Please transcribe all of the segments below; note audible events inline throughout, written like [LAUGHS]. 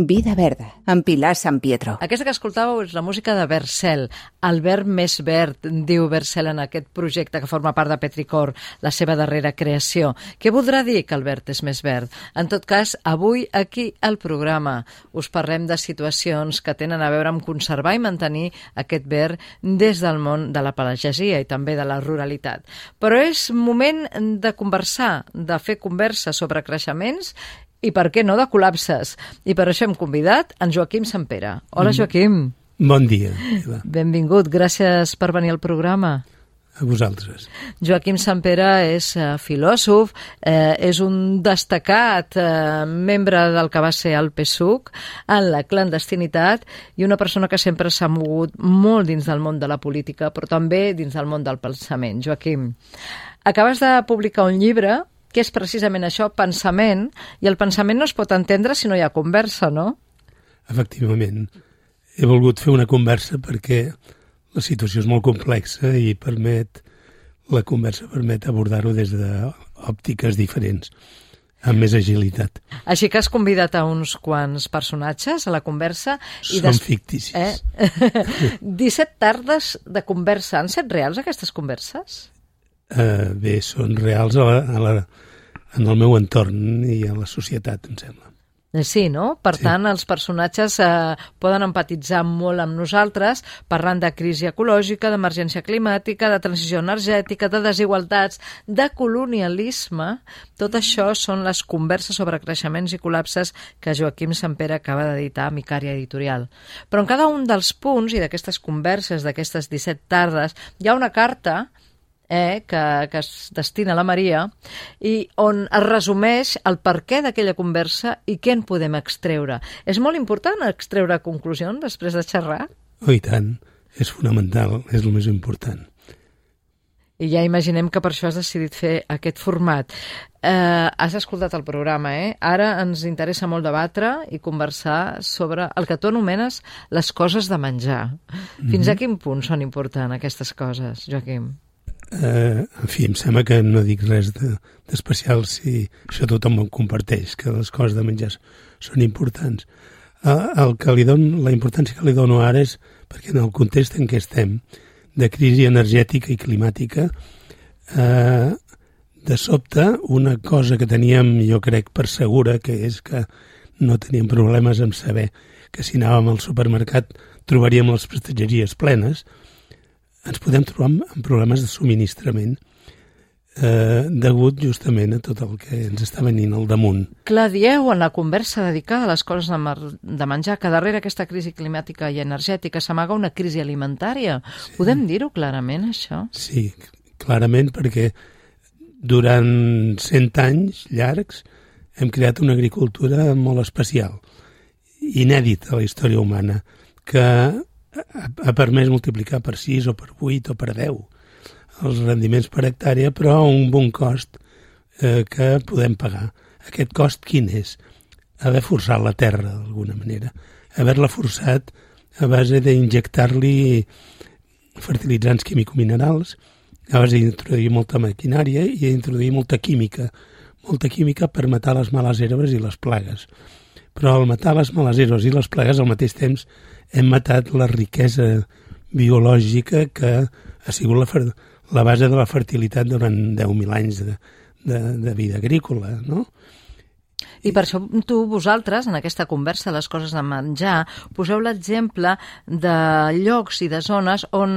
Vida Verda, amb Pilar San Pietro. Aquesta que escoltàveu és la música de Bercel, el verd més verd, diu Bercel en aquest projecte que forma part de Petricor, la seva darrera creació. Què voldrà dir que el verd és més verd? En tot cas, avui aquí al programa us parlem de situacions que tenen a veure amb conservar i mantenir aquest verd des del món de la pelagesia i també de la ruralitat. Però és moment de conversar, de fer conversa sobre creixements i per què no de col·lapses. I per això hem convidat en Joaquim Sampere. Hola, mm. Joaquim. Bon dia. Eva. Benvingut, gràcies per venir al programa. A vosaltres. Joaquim Sampere és uh, filòsof, eh, és un destacat eh, membre del que va ser el PSUC en la clandestinitat i una persona que sempre s'ha mogut molt dins del món de la política, però també dins del món del pensament. Joaquim, acabes de publicar un llibre que és precisament això, pensament, i el pensament no es pot entendre si no hi ha conversa, no? Efectivament. He volgut fer una conversa perquè la situació és molt complexa i permet, la conversa permet abordar-ho des d'òptiques diferents amb més agilitat. Així que has convidat a uns quants personatges a la conversa. I Són des... ficticis. Eh? [LAUGHS] 17 tardes de conversa. Han set reals aquestes converses? eh, bé, són reals a la, a la, en el meu entorn i a la societat, em sembla. Eh, sí, no? Per sí. tant, els personatges eh, poden empatitzar molt amb nosaltres parlant de crisi ecològica, d'emergència climàtica, de transició energètica, de desigualtats, de colonialisme. Tot això són les converses sobre creixements i col·lapses que Joaquim Sampere acaba d'editar a Micària Editorial. Però en cada un dels punts i d'aquestes converses, d'aquestes 17 tardes, hi ha una carta eh, que, que es destina a la Maria i on es resumeix el què d'aquella conversa i què en podem extreure. És molt important extreure conclusions després de xerrar? Oh, i tant. És fonamental, és el més important. I ja imaginem que per això has decidit fer aquest format. Eh, has escoltat el programa, eh? Ara ens interessa molt debatre i conversar sobre el que tu anomenes les coses de menjar. Fins mm -hmm. a quin punt són importants aquestes coses, Joaquim? Eh, en fi, em sembla que no dic res d'especial de, si això tothom ho comparteix, que les coses de menjar són importants. Eh, el que li don, la importància que li dono ara és perquè en el context en què estem, de crisi energètica i climàtica, eh, de sobte, una cosa que teníem, jo crec, per segura, que és que no teníem problemes en saber que si anàvem al supermercat trobaríem les prestatgeries plenes, ens podem trobar amb, amb problemes de subministrament eh, degut justament a tot el que ens està venint al damunt. Clar, dieu en la conversa dedicada a les coses de, de menjar que darrere aquesta crisi climàtica i energètica s'amaga una crisi alimentària. Sí. Podem dir-ho clarament, això? Sí, clarament, perquè durant cent anys llargs hem creat una agricultura molt especial, inèdita a la història humana, que ha permès multiplicar per 6 o per 8 o per 10 els rendiments per hectàrea, però a un bon cost eh, que podem pagar. Aquest cost quin és? Haver forçat la terra, d'alguna manera. Haver-la forçat a base d'injectar-li fertilitzants químico-minerals, a base d'introduir molta maquinària i d'introduir molta química, molta química per matar les males herbes i les plagues. Però al matar les males herbes i les plagues al mateix temps hem matat la riquesa biològica que ha sigut la, la base de la fertilitat durant 10.000 anys de, de, de vida agrícola, no? I per això tu, vosaltres, en aquesta conversa les coses de menjar, poseu l'exemple de llocs i de zones on,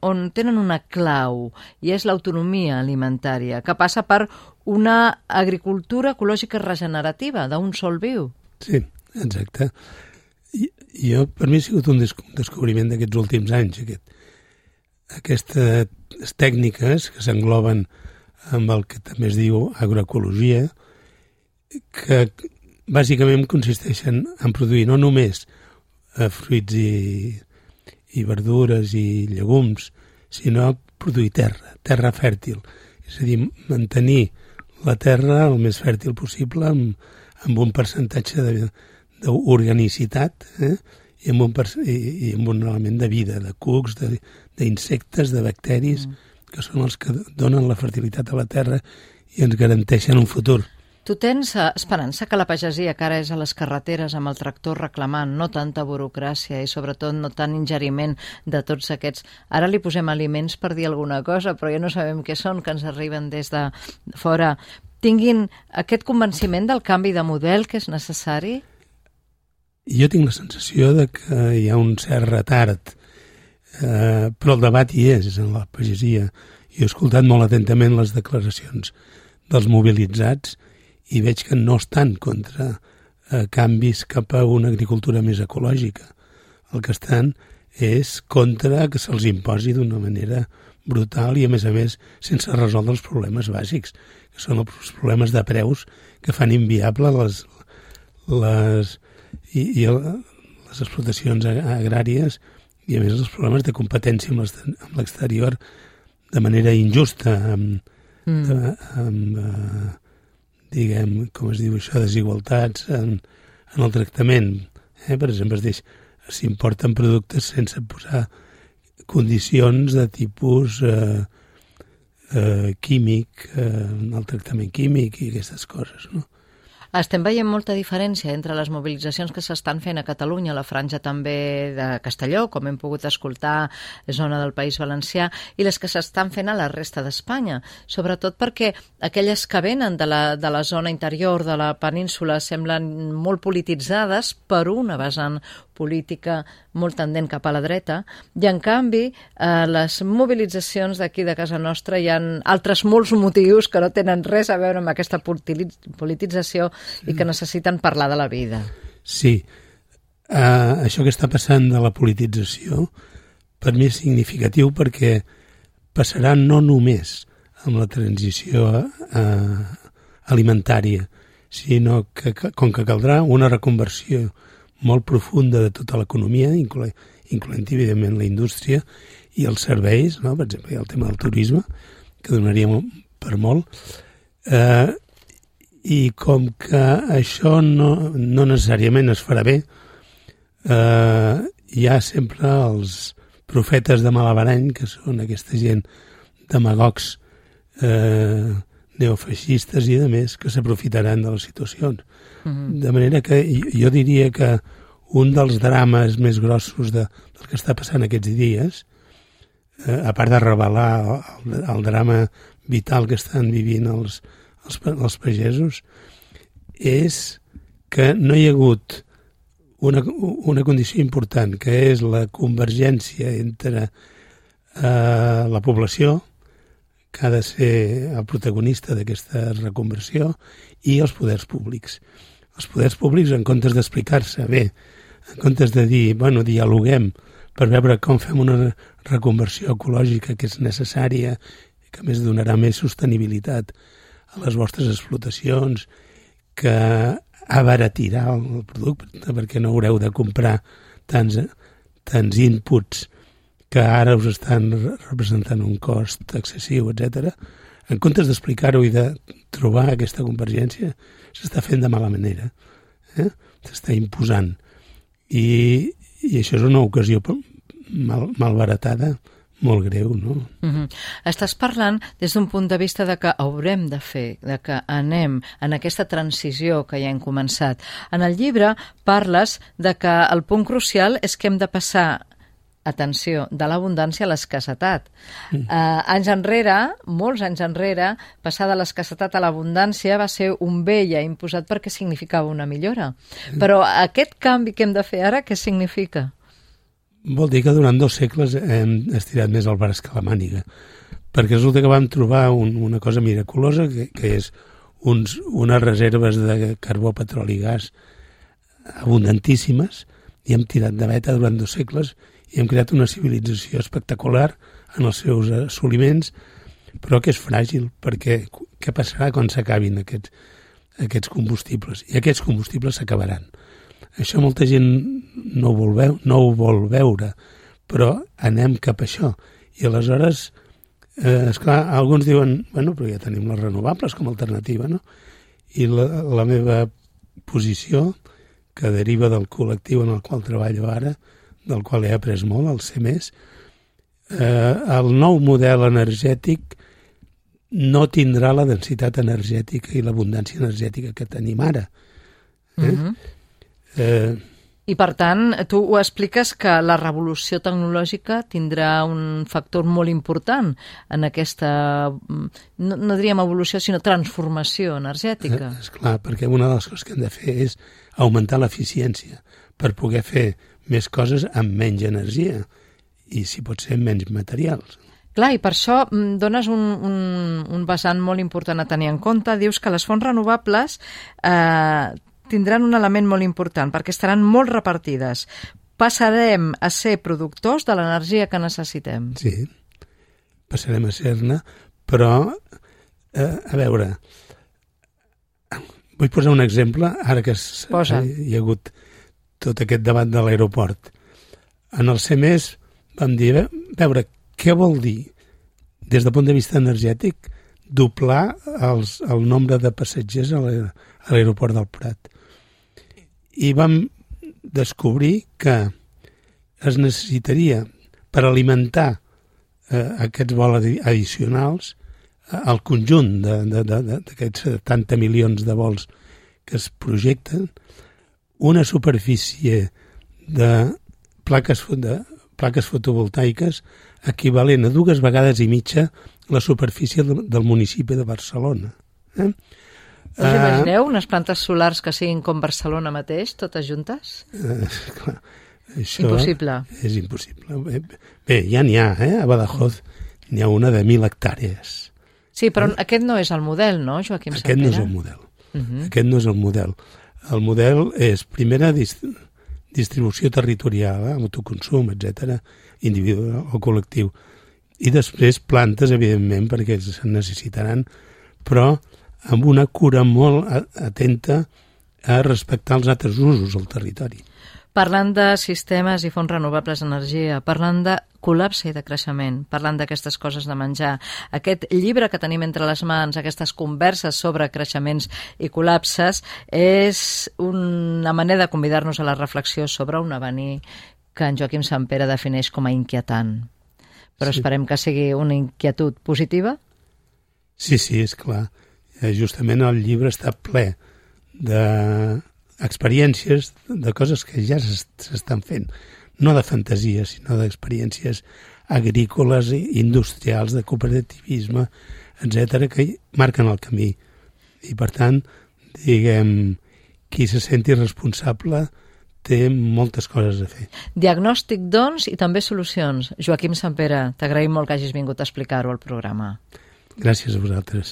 on tenen una clau, i és l'autonomia alimentària, que passa per una agricultura ecològica regenerativa, d'un sol viu. Sí, exacte. I, jo, per mi ha sigut un descobriment d'aquests últims anys, aquest, aquestes tècniques que s'engloben amb el que també es diu agroecologia, que bàsicament consisteixen en produir no només eh, fruits i, i verdures i llegums, sinó produir terra, terra fèrtil. És a dir, mantenir la terra el més fèrtil possible amb, amb un percentatge de, d'organicitat eh? I, amb un, i, i amb un element de vida, de cucs, d'insectes, de, de bacteris, mm. que són els que donen la fertilitat a la terra i ens garanteixen un futur. Tu tens eh, esperança que la pagesia, que ara és a les carreteres amb el tractor reclamant no tanta burocràcia i sobretot no tant ingeriment de tots aquests... Ara li posem aliments per dir alguna cosa, però ja no sabem què són, que ens arriben des de fora. Tinguin aquest convenciment del canvi de model que és necessari? Jo tinc la sensació de que hi ha un cert retard, eh, però el debat hi és en la pagesia. Jo he escoltat molt atentament les declaracions dels mobilitzats i veig que no estan contra eh, canvis cap a una agricultura més ecològica. El que estan és contra que se'ls imposi d'una manera brutal i, a més a més, sense resoldre els problemes bàsics, que són els problemes de preus que fan inviable les, les, i, i el, les explotacions agràries i, a més, els problemes de competència amb l'exterior de manera injusta, amb, mm. de, amb uh, diguem, com es diu això, desigualtats en, en el tractament. Eh? Per exemple, es s'importen productes sense posar condicions de tipus eh, eh, químic, eh, el tractament químic i aquestes coses, no? Estem veient molta diferència entre les mobilitzacions que s'estan fent a Catalunya, la franja també de Castelló, com hem pogut escoltar, zona del País Valencià, i les que s'estan fent a la resta d'Espanya, sobretot perquè aquelles que venen de la, de la zona interior de la península semblen molt polititzades per una vessant política molt tendent cap a la dreta, i en canvi eh, les mobilitzacions d'aquí de casa nostra hi han altres molts motius que no tenen res a veure amb aquesta politització i que necessiten parlar de la vida. Sí, uh, això que està passant de la politització per mi és significatiu perquè passarà no només amb la transició uh, alimentària, sinó que, com que caldrà una reconversió molt profunda de tota l'economia, incloent, incloent evidentment la indústria i els serveis, no? per exemple, el tema del turisme, que donaria per molt, eh, i com que això no, no necessàriament es farà bé, eh, hi ha sempre els profetes de Malabarany, que són aquesta gent demagogs eh, neofeixistes i de més que s'aprofitaran de les situacions. Mm -hmm. De manera que jo diria que un dels drames més grossos de, del que està passant aquests dies, eh, a part de revelar el, el drama vital que estan vivint els, els, els pagesos, és que no hi ha hagut una, una condició important, que és la convergència entre eh, la població, que ha de ser el protagonista d'aquesta reconversió, i els poders públics. Els poders públics, en comptes d'explicar-se bé, en comptes de dir, bueno, dialoguem per veure com fem una reconversió ecològica que és necessària que més donarà més sostenibilitat a les vostres explotacions, que abaratirà el producte perquè no haureu de comprar tants, tants inputs que ara us estan representant un cost excessiu, etc. En comptes d'explicar-ho i de trobar aquesta convergència, s'està fent de mala manera. Eh? S'està imposant. I, I això és una ocasió mal, malbaratada molt greu, no? Mm -hmm. Estàs parlant des d'un punt de vista de que haurem de fer, de que anem en aquesta transició que ja hem començat. En el llibre parles de que el punt crucial és que hem de passar atenció, de l'abundància a l'escassetat. Mm. Uh, anys enrere, molts anys enrere, passar de l'escassetat a l'abundància va ser un bé ja imposat perquè significava una millora. Mm. Però aquest canvi que hem de fer ara, què significa? Vol dir que durant dos segles hem estirat més el braç que la màniga, perquè resulta que vam trobar un, una cosa miraculosa, que, que és uns, unes reserves de carbó, petroli i gas abundantíssimes, i hem tirat de veta durant dos segles i hem creat una civilització espectacular en els seus assoliments, però que és fràgil, perquè què passarà quan s'acabin aquests, aquests combustibles? I aquests combustibles s'acabaran. Això molta gent no ho, vol veu, no ho vol veure, però anem cap a això. I aleshores, eh, esclar, alguns diuen, bueno, però ja tenim les renovables com a alternativa, no? I la, la meva posició, que deriva del col·lectiu en el qual treballo ara, del qual he après molt, el CEMES, eh, el nou model energètic no tindrà la densitat energètica i l'abundància energètica que tenim ara. Eh? Mm -hmm. Eh, i, per tant, tu ho expliques que la revolució tecnològica tindrà un factor molt important en aquesta, no, no diríem evolució, sinó transformació energètica. És clar, perquè una de les coses que hem de fer és augmentar l'eficiència per poder fer més coses amb menys energia i, si pot ser, menys materials. Clar, i per això mm, dones un, un, un vessant molt important a tenir en compte. Dius que les fonts renovables eh, tindran un element molt important perquè estaran molt repartides. Passarem a ser productors de l'energia que necessitem. Sí, passarem a ser-ne, però, eh, a veure, vull posar un exemple, ara que Posa. hi ha hagut tot aquest debat de l'aeroport. En el CEMES vam dir, a veure, què vol dir, des del punt de vista energètic, doblar els, el nombre de passatgers a l'aeroport del Prat i vam descobrir que es necessitaria per alimentar eh, aquests vols addicionals eh, el conjunt d'aquests 70 milions de vols que es projecten una superfície de plaques, de plaques fotovoltaiques equivalent a dues vegades i mitja la superfície del municipi de Barcelona. Eh? Us uh, imagineu unes plantes solars que siguin com Barcelona mateix, totes juntes? Uh, clar, això impossible. És impossible. Bé, bé ja n'hi ha, eh? A Badajoz n'hi ha una de mil hectàrees. Sí, però eh? aquest no és el model, no, Joaquim Aquest no és el model. Uh -huh. Aquest no és el model. El model és, primera, dist distribució territorial, eh? autoconsum, etc individual o col·lectiu. I després plantes, evidentment, perquè se'n necessitaran, però amb una cura molt atenta a respectar els altres usos al territori. Parlant de sistemes i fonts renovables d'energia, parlant de col·lapse i de creixement, parlant d'aquestes coses de menjar, aquest llibre que tenim entre les mans, aquestes converses sobre creixements i col·lapses, és una manera de convidar-nos a la reflexió sobre un avenir que en Joaquim Pere defineix com a inquietant. Però sí. esperem que sigui una inquietud positiva? Sí, sí, és clar eh, justament el llibre està ple d'experiències, de coses que ja s'estan fent, no de fantasia, sinó d'experiències agrícoles, industrials, de cooperativisme, etc que marquen el camí. I, per tant, diguem, qui se senti responsable té moltes coses a fer. Diagnòstic, doncs, i també solucions. Joaquim Sampere, t'agraïm molt que hagis vingut a explicar-ho al programa. Gràcies a vosaltres.